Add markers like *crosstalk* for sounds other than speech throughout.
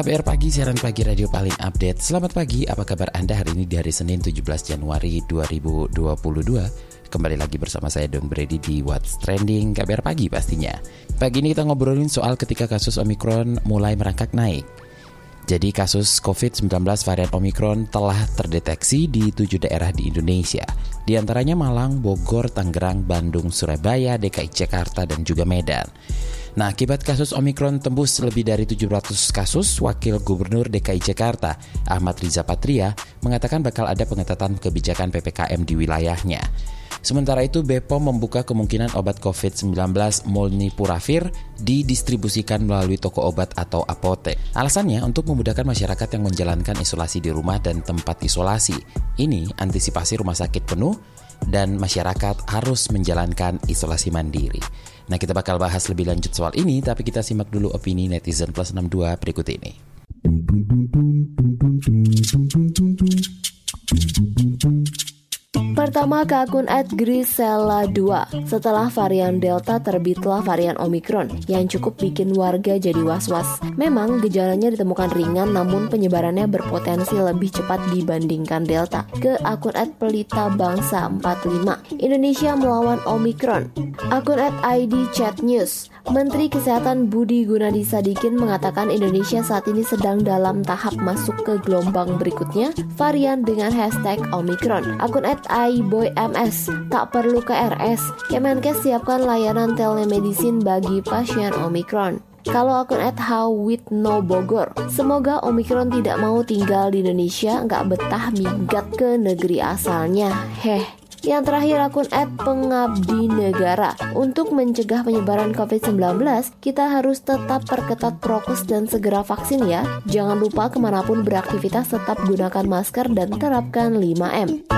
KBR Pagi, siaran pagi radio paling update. Selamat pagi, apa kabar Anda hari ini di hari Senin 17 Januari 2022? Kembali lagi bersama saya Don Brady di What's Trending KBR Pagi pastinya. Pagi ini kita ngobrolin soal ketika kasus Omikron mulai merangkak naik. Jadi kasus COVID-19 varian Omikron telah terdeteksi di tujuh daerah di Indonesia. Di antaranya Malang, Bogor, Tangerang, Bandung, Surabaya, DKI Jakarta, dan juga Medan. Nah, akibat kasus Omikron tembus lebih dari 700 kasus, Wakil Gubernur DKI Jakarta, Ahmad Riza Patria, mengatakan bakal ada pengetatan kebijakan PPKM di wilayahnya. Sementara itu, Bepom membuka kemungkinan obat COVID-19 Molnupiravir didistribusikan melalui toko obat atau apotek. Alasannya untuk memudahkan masyarakat yang menjalankan isolasi di rumah dan tempat isolasi. Ini antisipasi rumah sakit penuh dan masyarakat harus menjalankan isolasi mandiri. Nah kita bakal bahas lebih lanjut soal ini, tapi kita simak dulu opini netizen plus 62 berikut ini. Pertama ke akun @grisela2. Setelah varian Delta terbitlah varian Omikron yang cukup bikin warga jadi was-was. Memang gejalanya ditemukan ringan namun penyebarannya berpotensi lebih cepat dibandingkan Delta. Ke akun @pelita bangsa 45. Indonesia melawan Omikron. Akun @id chat. Menteri Kesehatan Budi Gunadi Sadikin mengatakan Indonesia saat ini sedang dalam tahap masuk ke gelombang berikutnya varian dengan hashtag Omikron. Akun @iboyms tak perlu ke RS. Kemenkes siapkan layanan telemedicine bagi pasien Omikron. Kalau akun at no Bogor Semoga Omikron tidak mau tinggal di Indonesia Nggak betah minggat ke negeri asalnya Heh yang terakhir akun ad pengabdi negara. Untuk mencegah penyebaran COVID-19, kita harus tetap perketat prokes dan segera vaksin ya. Jangan lupa ke mana pun beraktivitas tetap gunakan masker dan terapkan 5M.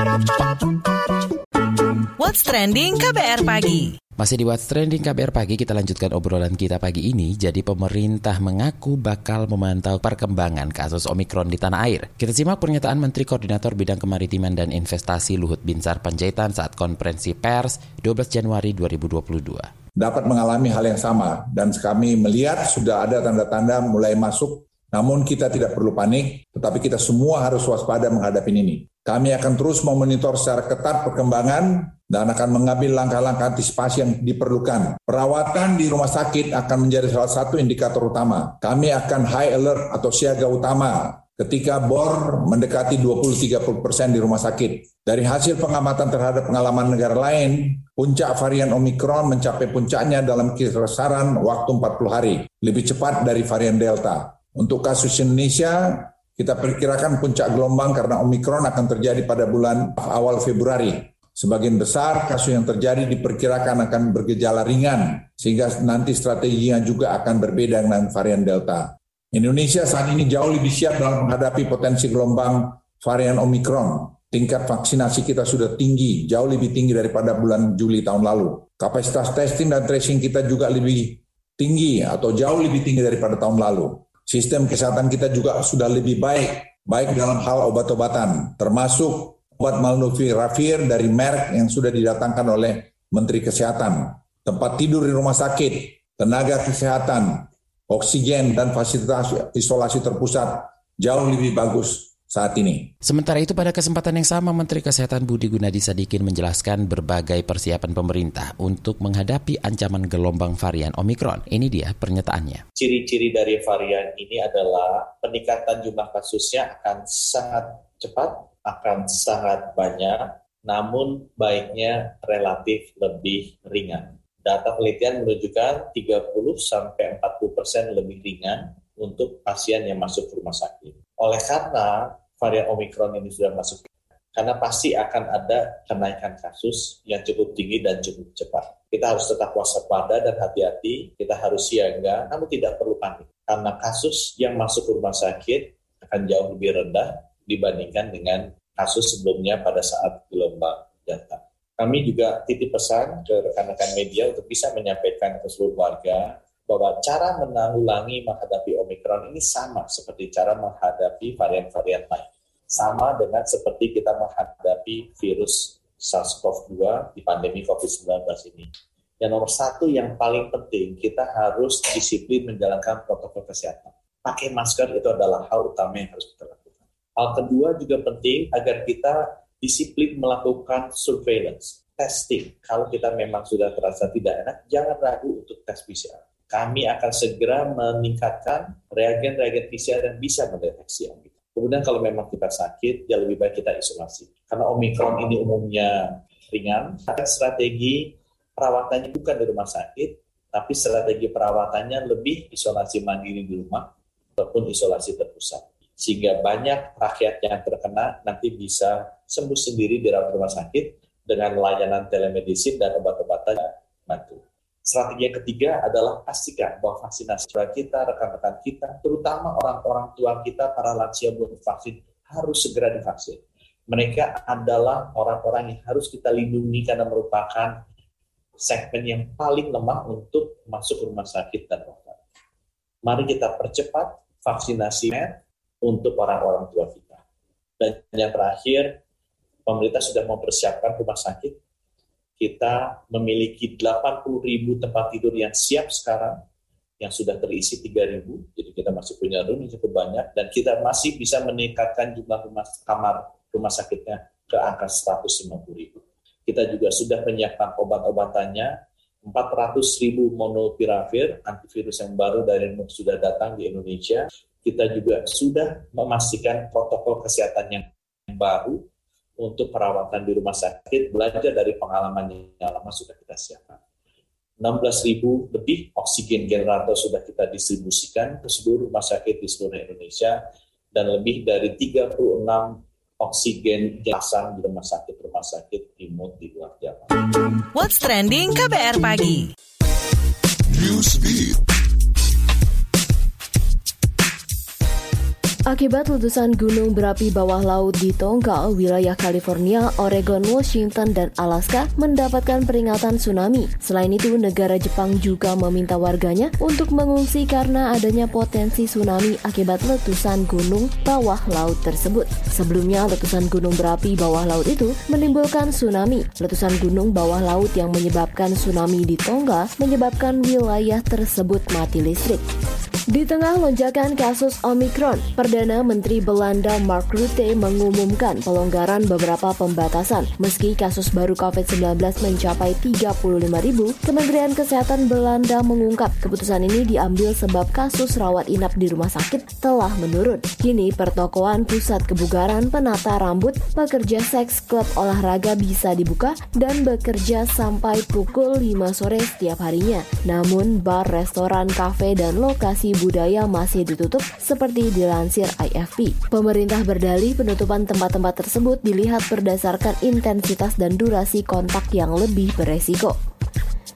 What's Trending KBR Pagi masih di What's Trending KBR Pagi, kita lanjutkan obrolan kita pagi ini. Jadi pemerintah mengaku bakal memantau perkembangan kasus Omikron di tanah air. Kita simak pernyataan Menteri Koordinator Bidang Kemaritiman dan Investasi Luhut Binsar Panjaitan saat konferensi pers 12 Januari 2022. Dapat mengalami hal yang sama dan kami melihat sudah ada tanda-tanda mulai masuk namun kita tidak perlu panik, tetapi kita semua harus waspada menghadapi ini. Kami akan terus memonitor secara ketat perkembangan dan akan mengambil langkah-langkah antisipasi yang diperlukan. Perawatan di rumah sakit akan menjadi salah satu indikator utama. Kami akan high alert atau siaga utama ketika BOR mendekati 20-30 persen di rumah sakit. Dari hasil pengamatan terhadap pengalaman negara lain, puncak varian Omikron mencapai puncaknya dalam kisaran waktu 40 hari, lebih cepat dari varian Delta. Untuk kasus Indonesia, kita perkirakan puncak gelombang karena Omikron akan terjadi pada bulan awal Februari. Sebagian besar kasus yang terjadi diperkirakan akan bergejala ringan, sehingga nanti strateginya juga akan berbeda dengan varian Delta. Indonesia saat ini jauh lebih siap dalam menghadapi potensi gelombang varian Omikron. Tingkat vaksinasi kita sudah tinggi, jauh lebih tinggi daripada bulan Juli tahun lalu. Kapasitas testing dan tracing kita juga lebih tinggi atau jauh lebih tinggi daripada tahun lalu. Sistem kesehatan kita juga sudah lebih baik, baik dalam hal obat-obatan, termasuk obat Malnupiravir dari Merck yang sudah didatangkan oleh Menteri Kesehatan, tempat tidur di rumah sakit, tenaga kesehatan, oksigen, dan fasilitas isolasi terpusat jauh lebih bagus saat ini. Sementara itu pada kesempatan yang sama Menteri Kesehatan Budi Gunadi Sadikin menjelaskan berbagai persiapan pemerintah untuk menghadapi ancaman gelombang varian Omikron. Ini dia pernyataannya. Ciri-ciri dari varian ini adalah peningkatan jumlah kasusnya akan sangat cepat akan sangat banyak, namun baiknya relatif lebih ringan. Data penelitian menunjukkan 30 sampai 40 persen lebih ringan untuk pasien yang masuk ke rumah sakit. Oleh karena varian Omikron ini sudah masuk, karena pasti akan ada kenaikan kasus yang cukup tinggi dan cukup cepat. Kita harus tetap waspada dan hati-hati, kita harus siaga, namun tidak perlu panik karena kasus yang masuk ke rumah sakit akan jauh lebih rendah dibandingkan dengan kasus sebelumnya pada saat gelombang Delta. Kami juga titip pesan ke rekan-rekan media untuk bisa menyampaikan ke seluruh warga bahwa cara menanggulangi menghadapi Omikron ini sama seperti cara menghadapi varian-varian lain. Sama dengan seperti kita menghadapi virus SARS-CoV-2 di pandemi COVID-19 ini. Yang nomor satu yang paling penting, kita harus disiplin menjalankan protokol kesehatan. Pakai masker itu adalah hal utama yang harus kita lakukan. Hal kedua juga penting agar kita disiplin melakukan surveillance, testing. Kalau kita memang sudah terasa tidak enak, jangan ragu untuk tes PCR. Kami akan segera meningkatkan reagen-reagen PCR yang bisa mendeteksi yang Kemudian kalau memang kita sakit, ya lebih baik kita isolasi. Karena Omikron ini umumnya ringan, strategi perawatannya bukan di rumah sakit, tapi strategi perawatannya lebih isolasi mandiri di rumah ataupun isolasi terpusat. Sehingga banyak rakyat yang terkena nanti bisa sembuh sendiri di rumah sakit dengan layanan telemedicine dan obat-obatan bantu. Strategi yang ketiga adalah pastikan bahwa vaksinasi kita, rekan-rekan kita, terutama orang-orang tua kita, para lansia belum vaksin, harus segera divaksin. Mereka adalah orang-orang yang harus kita lindungi karena merupakan segmen yang paling lemah untuk masuk rumah sakit dan dokter. Mari kita percepat vaksinasi untuk orang-orang tua kita. Dan yang terakhir, pemerintah sudah mempersiapkan rumah sakit. Kita memiliki 80 ribu tempat tidur yang siap sekarang, yang sudah terisi 3 ribu. Jadi kita masih punya room yang cukup banyak, dan kita masih bisa meningkatkan jumlah rumah kamar rumah sakitnya ke angka 150 ribu. Kita juga sudah menyiapkan obat-obatannya, 400 ribu monopiravir, antivirus yang baru dari sudah datang di Indonesia. Kita juga sudah memastikan protokol kesehatan yang baru untuk perawatan di rumah sakit, belajar dari pengalaman yang lama sudah kita siapkan. 16 ribu lebih oksigen generator sudah kita distribusikan ke seluruh rumah sakit di seluruh Indonesia dan lebih dari 36 oksigen pasang di rumah sakit-rumah sakit remote di luar Jawa. What's trending KBR pagi? Newsbeat. Akibat letusan gunung berapi bawah laut di Tonga, wilayah California, Oregon, Washington, dan Alaska mendapatkan peringatan tsunami. Selain itu, negara Jepang juga meminta warganya untuk mengungsi karena adanya potensi tsunami akibat letusan gunung bawah laut tersebut. Sebelumnya, letusan gunung berapi bawah laut itu menimbulkan tsunami. Letusan gunung bawah laut yang menyebabkan tsunami di Tonga menyebabkan wilayah tersebut mati listrik. Di tengah lonjakan kasus Omikron, Perdana Menteri Belanda Mark Rutte mengumumkan pelonggaran beberapa pembatasan. Meski kasus baru COVID-19 mencapai 35 ribu, Kementerian Kesehatan Belanda mengungkap keputusan ini diambil sebab kasus rawat inap di rumah sakit telah menurun. Kini pertokoan pusat kebugaran, penata rambut, pekerja seks, klub olahraga bisa dibuka dan bekerja sampai pukul 5 sore setiap harinya. Namun bar, restoran, kafe, dan lokasi budaya masih ditutup seperti dilansir IFP. Pemerintah berdalih penutupan tempat-tempat tersebut dilihat berdasarkan intensitas dan durasi kontak yang lebih beresiko.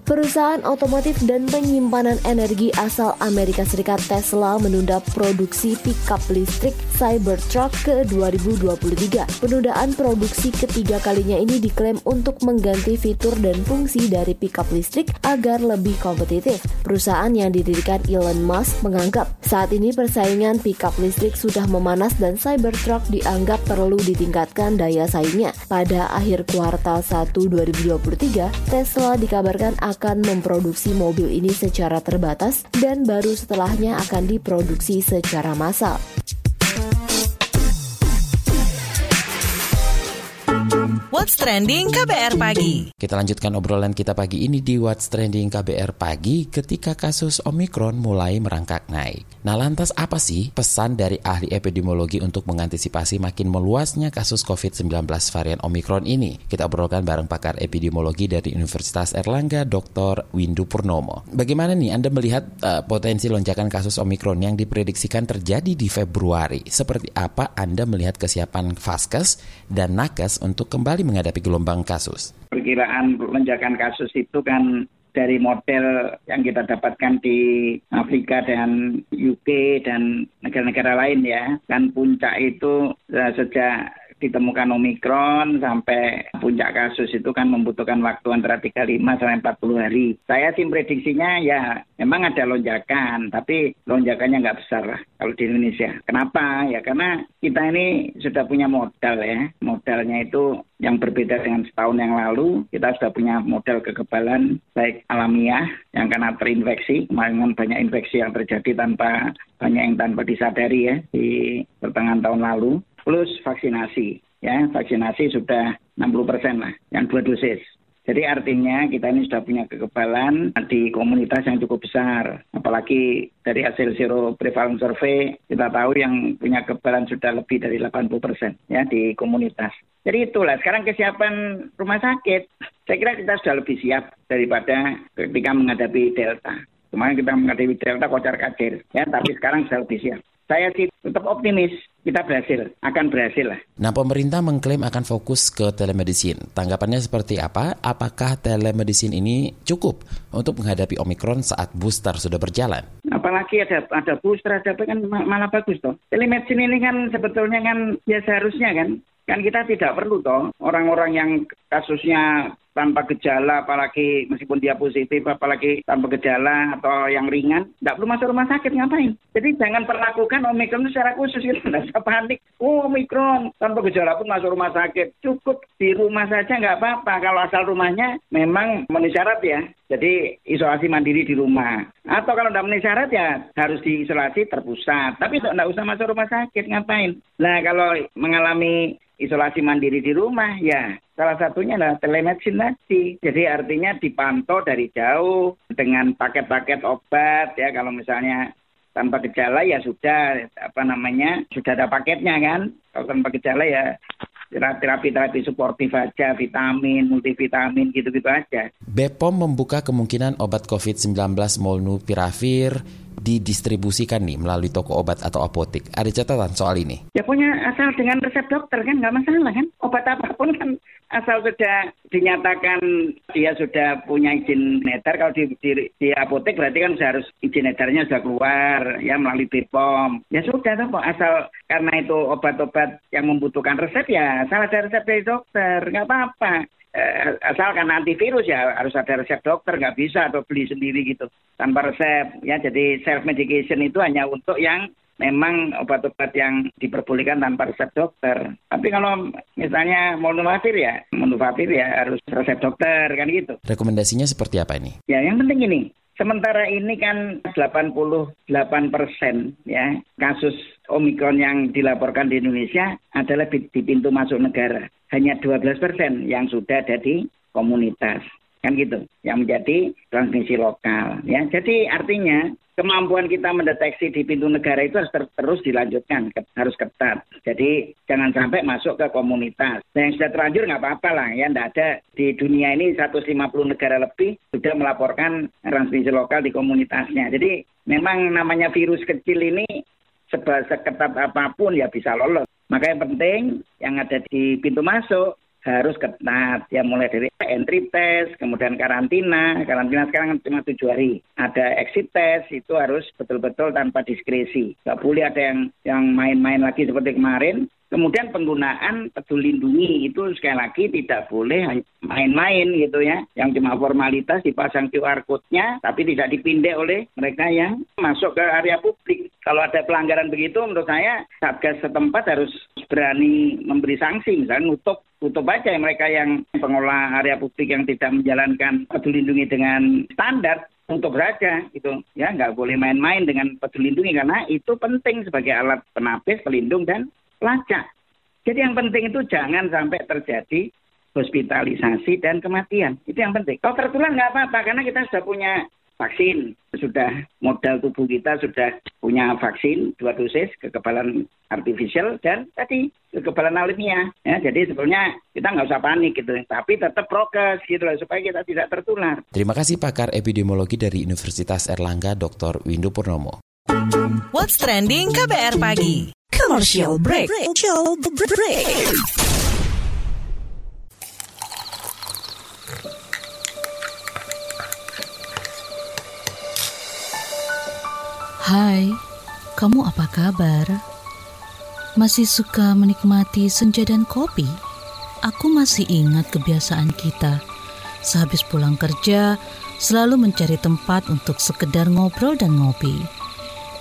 Perusahaan otomotif dan penyimpanan energi asal Amerika Serikat Tesla menunda produksi pickup listrik Cybertruck ke 2023. Penundaan produksi ketiga kalinya ini diklaim untuk mengganti fitur dan fungsi dari pickup listrik agar lebih kompetitif. Perusahaan yang didirikan Elon Musk menganggap saat ini persaingan pickup listrik sudah memanas dan Cybertruck dianggap perlu ditingkatkan daya saingnya. Pada akhir kuartal 1 2023, Tesla dikabarkan akan akan memproduksi mobil ini secara terbatas dan baru setelahnya akan diproduksi secara massal. What's Trending KBR Pagi. Kita lanjutkan obrolan kita pagi ini di What's Trending KBR Pagi ketika kasus Omikron mulai merangkak naik. Nah lantas apa sih pesan dari ahli epidemiologi untuk mengantisipasi makin meluasnya kasus COVID-19 varian Omikron ini? Kita obrolkan bareng pakar epidemiologi dari Universitas Erlangga, Dr. Windu Purnomo. Bagaimana nih Anda melihat uh, potensi lonjakan kasus Omikron yang diprediksikan terjadi di Februari? Seperti apa Anda melihat kesiapan Vaskes dan Nakes untuk kembali menghadapi gelombang kasus? Perkiraan lonjakan kasus itu kan dari model yang kita dapatkan di Afrika dan UK dan negara-negara lain ya. Kan puncak itu uh, sejak ditemukan Omikron sampai puncak kasus itu kan membutuhkan waktu antara 35 sampai 40 hari. Saya sih prediksinya ya memang ada lonjakan, tapi lonjakannya nggak besar lah kalau di Indonesia. Kenapa? Ya karena kita ini sudah punya modal ya. Modalnya itu yang berbeda dengan setahun yang lalu, kita sudah punya model kekebalan baik alamiah yang karena terinfeksi, kemarin banyak infeksi yang terjadi tanpa banyak yang tanpa disadari ya di pertengahan tahun lalu plus vaksinasi. Ya, vaksinasi sudah 60 persen lah, yang dua dosis. Jadi artinya kita ini sudah punya kekebalan di komunitas yang cukup besar. Apalagi dari hasil zero prevalence survey, kita tahu yang punya kekebalan sudah lebih dari 80 persen ya di komunitas. Jadi itulah, sekarang kesiapan rumah sakit, saya kira kita sudah lebih siap daripada ketika menghadapi Delta. Kemarin kita menghadapi Delta kocar kacir, ya, tapi sekarang sudah lebih siap saya sih tetap optimis kita berhasil, akan berhasil lah. Nah, pemerintah mengklaim akan fokus ke telemedicine. Tanggapannya seperti apa? Apakah telemedicine ini cukup untuk menghadapi Omikron saat booster sudah berjalan? Apalagi ada ada booster, ada apa kan malah bagus toh. Telemedicine ini kan sebetulnya kan ya seharusnya kan kan kita tidak perlu toh orang-orang yang kasusnya tanpa gejala, apalagi meskipun dia positif, apalagi tanpa gejala atau yang ringan, tidak perlu masuk rumah sakit ngapain? Jadi jangan perlakukan Omikron itu secara khusus *laughs* itu, tidak usah panik. Oh Omikron tanpa gejala pun masuk rumah sakit, cukup di rumah saja nggak apa-apa. Kalau asal rumahnya memang memenuhi syarat ya, jadi isolasi mandiri di rumah. Atau kalau tidak memenuhi syarat ya harus diisolasi terpusat. Tapi tidak usah masuk rumah sakit ngapain? Nah kalau mengalami isolasi mandiri di rumah ya salah satunya adalah telemedicine tadi. Jadi artinya dipantau dari jauh dengan paket-paket obat ya kalau misalnya tanpa gejala ya sudah apa namanya sudah ada paketnya kan. Kalau tanpa gejala ya terapi-terapi suportif aja, vitamin, multivitamin gitu-gitu aja. BPOM membuka kemungkinan obat COVID-19 molnupiravir didistribusikan nih melalui toko obat atau apotek. Ada catatan soal ini? Ya punya asal dengan resep dokter kan nggak masalah kan. Obat apa pun kan asal sudah dinyatakan dia sudah punya izin edar kalau di, di, di apotek berarti kan sudah harus izin edarnya sudah keluar ya melalui BPOM. Ya sudah toh asal karena itu obat-obat yang membutuhkan resep ya asal ada resep dari dokter nggak apa-apa eh, asal karena antivirus ya harus ada resep dokter nggak bisa atau beli sendiri gitu tanpa resep ya jadi self medication itu hanya untuk yang memang obat-obat yang diperbolehkan tanpa resep dokter. Tapi kalau misalnya molnupiravir ya, molnupiravir ya harus resep dokter kan gitu. Rekomendasinya seperti apa ini? Ya yang penting ini, sementara ini kan 88 persen ya kasus Omikron yang dilaporkan di Indonesia adalah di, pintu masuk negara. Hanya 12 persen yang sudah ada di komunitas kan gitu. Yang menjadi transmisi lokal. Ya jadi artinya kemampuan kita mendeteksi di pintu negara itu harus ter terus dilanjutkan harus ketat. Jadi jangan sampai masuk ke komunitas. Nah, yang sudah terlanjur nggak apa-apa lah ya. Tidak ada. Di dunia ini 150 negara lebih sudah melaporkan transmisi lokal di komunitasnya. Jadi memang namanya virus kecil ini seketat apa pun ya bisa lolos. Maka yang penting yang ada di pintu masuk harus ketat. Ya mulai dari entry test kemudian karantina. Karantina sekarang cuma tujuh hari. Ada exit test itu harus betul-betul tanpa diskresi. Nggak boleh ada yang yang main-main lagi seperti kemarin Kemudian penggunaan peduli lindungi itu sekali lagi tidak boleh main-main gitu ya. Yang cuma formalitas dipasang QR code-nya tapi tidak dipindai oleh mereka yang masuk ke area publik. Kalau ada pelanggaran begitu menurut saya Satgas setempat harus berani memberi sanksi misalnya nutup tutup aja mereka yang pengelola area publik yang tidak menjalankan peduli lindungi dengan standar untuk saja gitu ya nggak boleh main-main dengan peduli lindungi karena itu penting sebagai alat penapis pelindung dan pelacak. Jadi yang penting itu jangan sampai terjadi hospitalisasi dan kematian. Itu yang penting. Kalau tertular nggak apa-apa karena kita sudah punya vaksin, sudah modal tubuh kita sudah punya vaksin dua dosis kekebalan artifisial dan tadi kekebalan alamiah. Ya, jadi sebenarnya kita nggak usah panik gitu, tapi tetap prokes gitu lah supaya kita tidak tertular. Terima kasih pakar epidemiologi dari Universitas Erlangga Dr. Windu Purnomo. What's Trending KBR Pagi Commercial Break, Commercial break. Hai, kamu apa kabar? Masih suka menikmati senja dan kopi? Aku masih ingat kebiasaan kita. Sehabis pulang kerja, selalu mencari tempat untuk sekedar ngobrol dan ngopi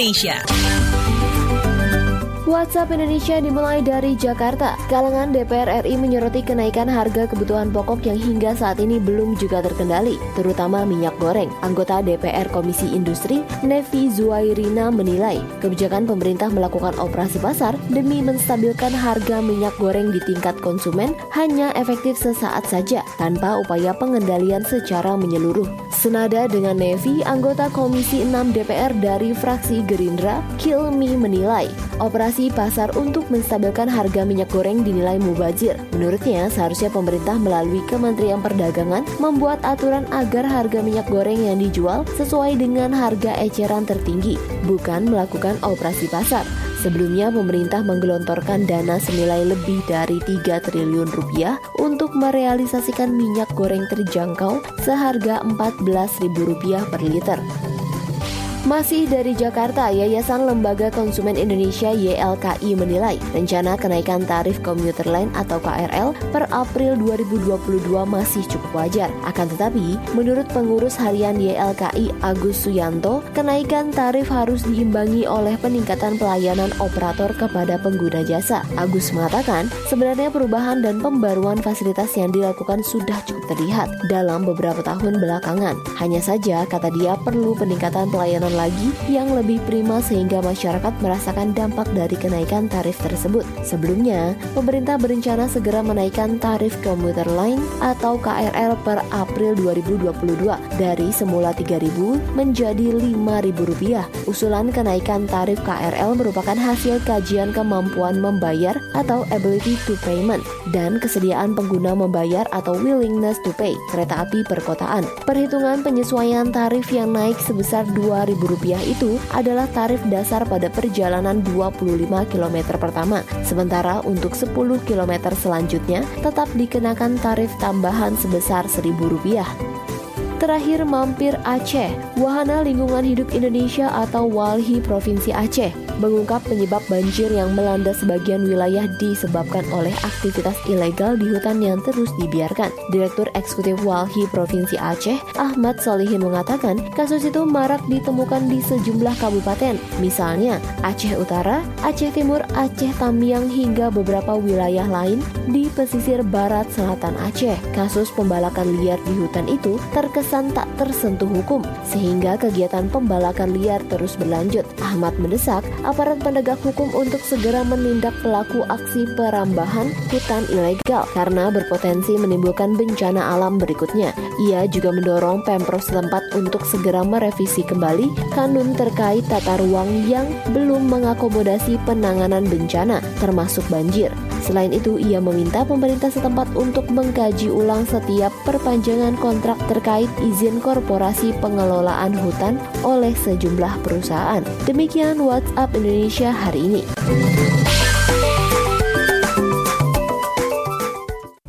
Indonesia. WhatsApp Indonesia dimulai dari Jakarta. Kalangan DPR RI menyoroti kenaikan harga kebutuhan pokok yang hingga saat ini belum juga terkendali, terutama minyak goreng. Anggota DPR Komisi Industri, Nevi Zuairina menilai kebijakan pemerintah melakukan operasi pasar demi menstabilkan harga minyak goreng di tingkat konsumen hanya efektif sesaat saja tanpa upaya pengendalian secara menyeluruh. Senada dengan Nevi, anggota Komisi 6 DPR dari fraksi Gerindra, Kilmi menilai operasi pasar untuk menstabilkan harga minyak goreng dinilai mubazir. Menurutnya, seharusnya pemerintah melalui Kementerian Perdagangan membuat aturan agar harga minyak goreng yang dijual sesuai dengan harga eceran tertinggi, bukan melakukan operasi pasar. Sebelumnya pemerintah menggelontorkan dana senilai lebih dari 3 triliun rupiah untuk merealisasikan minyak goreng terjangkau seharga Rp14.000 per liter. Masih dari Jakarta, Yayasan Lembaga Konsumen Indonesia YLKI menilai rencana kenaikan tarif komuter lain atau KRL per April 2022 masih cukup wajar. Akan tetapi, menurut pengurus harian YLKI Agus Suyanto, kenaikan tarif harus diimbangi oleh peningkatan pelayanan operator kepada pengguna jasa. Agus mengatakan, sebenarnya perubahan dan pembaruan fasilitas yang dilakukan sudah cukup terlihat dalam beberapa tahun belakangan. Hanya saja, kata dia, perlu peningkatan pelayanan lagi yang lebih prima sehingga masyarakat merasakan dampak dari kenaikan tarif tersebut. Sebelumnya, pemerintah berencana segera menaikkan tarif komuter lain atau KRL per April 2022 dari semula Rp3.000 menjadi Rp5.000. Usulan kenaikan tarif KRL merupakan hasil kajian kemampuan membayar atau ability to payment dan kesediaan pengguna membayar atau willingness to pay kereta api perkotaan. Perhitungan penyesuaian tarif yang naik sebesar Rp2.000 Rp100.000 itu adalah tarif dasar pada perjalanan 25 km pertama. Sementara untuk 10 km selanjutnya tetap dikenakan tarif tambahan sebesar Rp1.000. Terakhir mampir Aceh, Wahana Lingkungan Hidup Indonesia atau WALHI Provinsi Aceh mengungkap penyebab banjir yang melanda sebagian wilayah disebabkan oleh aktivitas ilegal di hutan yang terus dibiarkan. Direktur Eksekutif Walhi Provinsi Aceh, Ahmad Solihin mengatakan kasus itu marak ditemukan di sejumlah kabupaten, misalnya Aceh Utara, Aceh Timur, Aceh Tamiang hingga beberapa wilayah lain di pesisir barat selatan Aceh. Kasus pembalakan liar di hutan itu terkesan tak tersentuh hukum, sehingga kegiatan pembalakan liar terus berlanjut. Ahmad mendesak aparat penegak hukum untuk segera menindak pelaku aksi perambahan hutan ilegal karena berpotensi menimbulkan bencana alam berikutnya. Ia juga mendorong Pemprov setempat untuk segera merevisi kembali kanun terkait tata ruang yang belum mengakomodasi penanganan bencana, termasuk banjir. Selain itu, ia meminta pemerintah setempat untuk mengkaji ulang setiap perpanjangan kontrak terkait izin korporasi pengelolaan hutan oleh sejumlah perusahaan. Demikian WhatsApp Indonesia hari ini.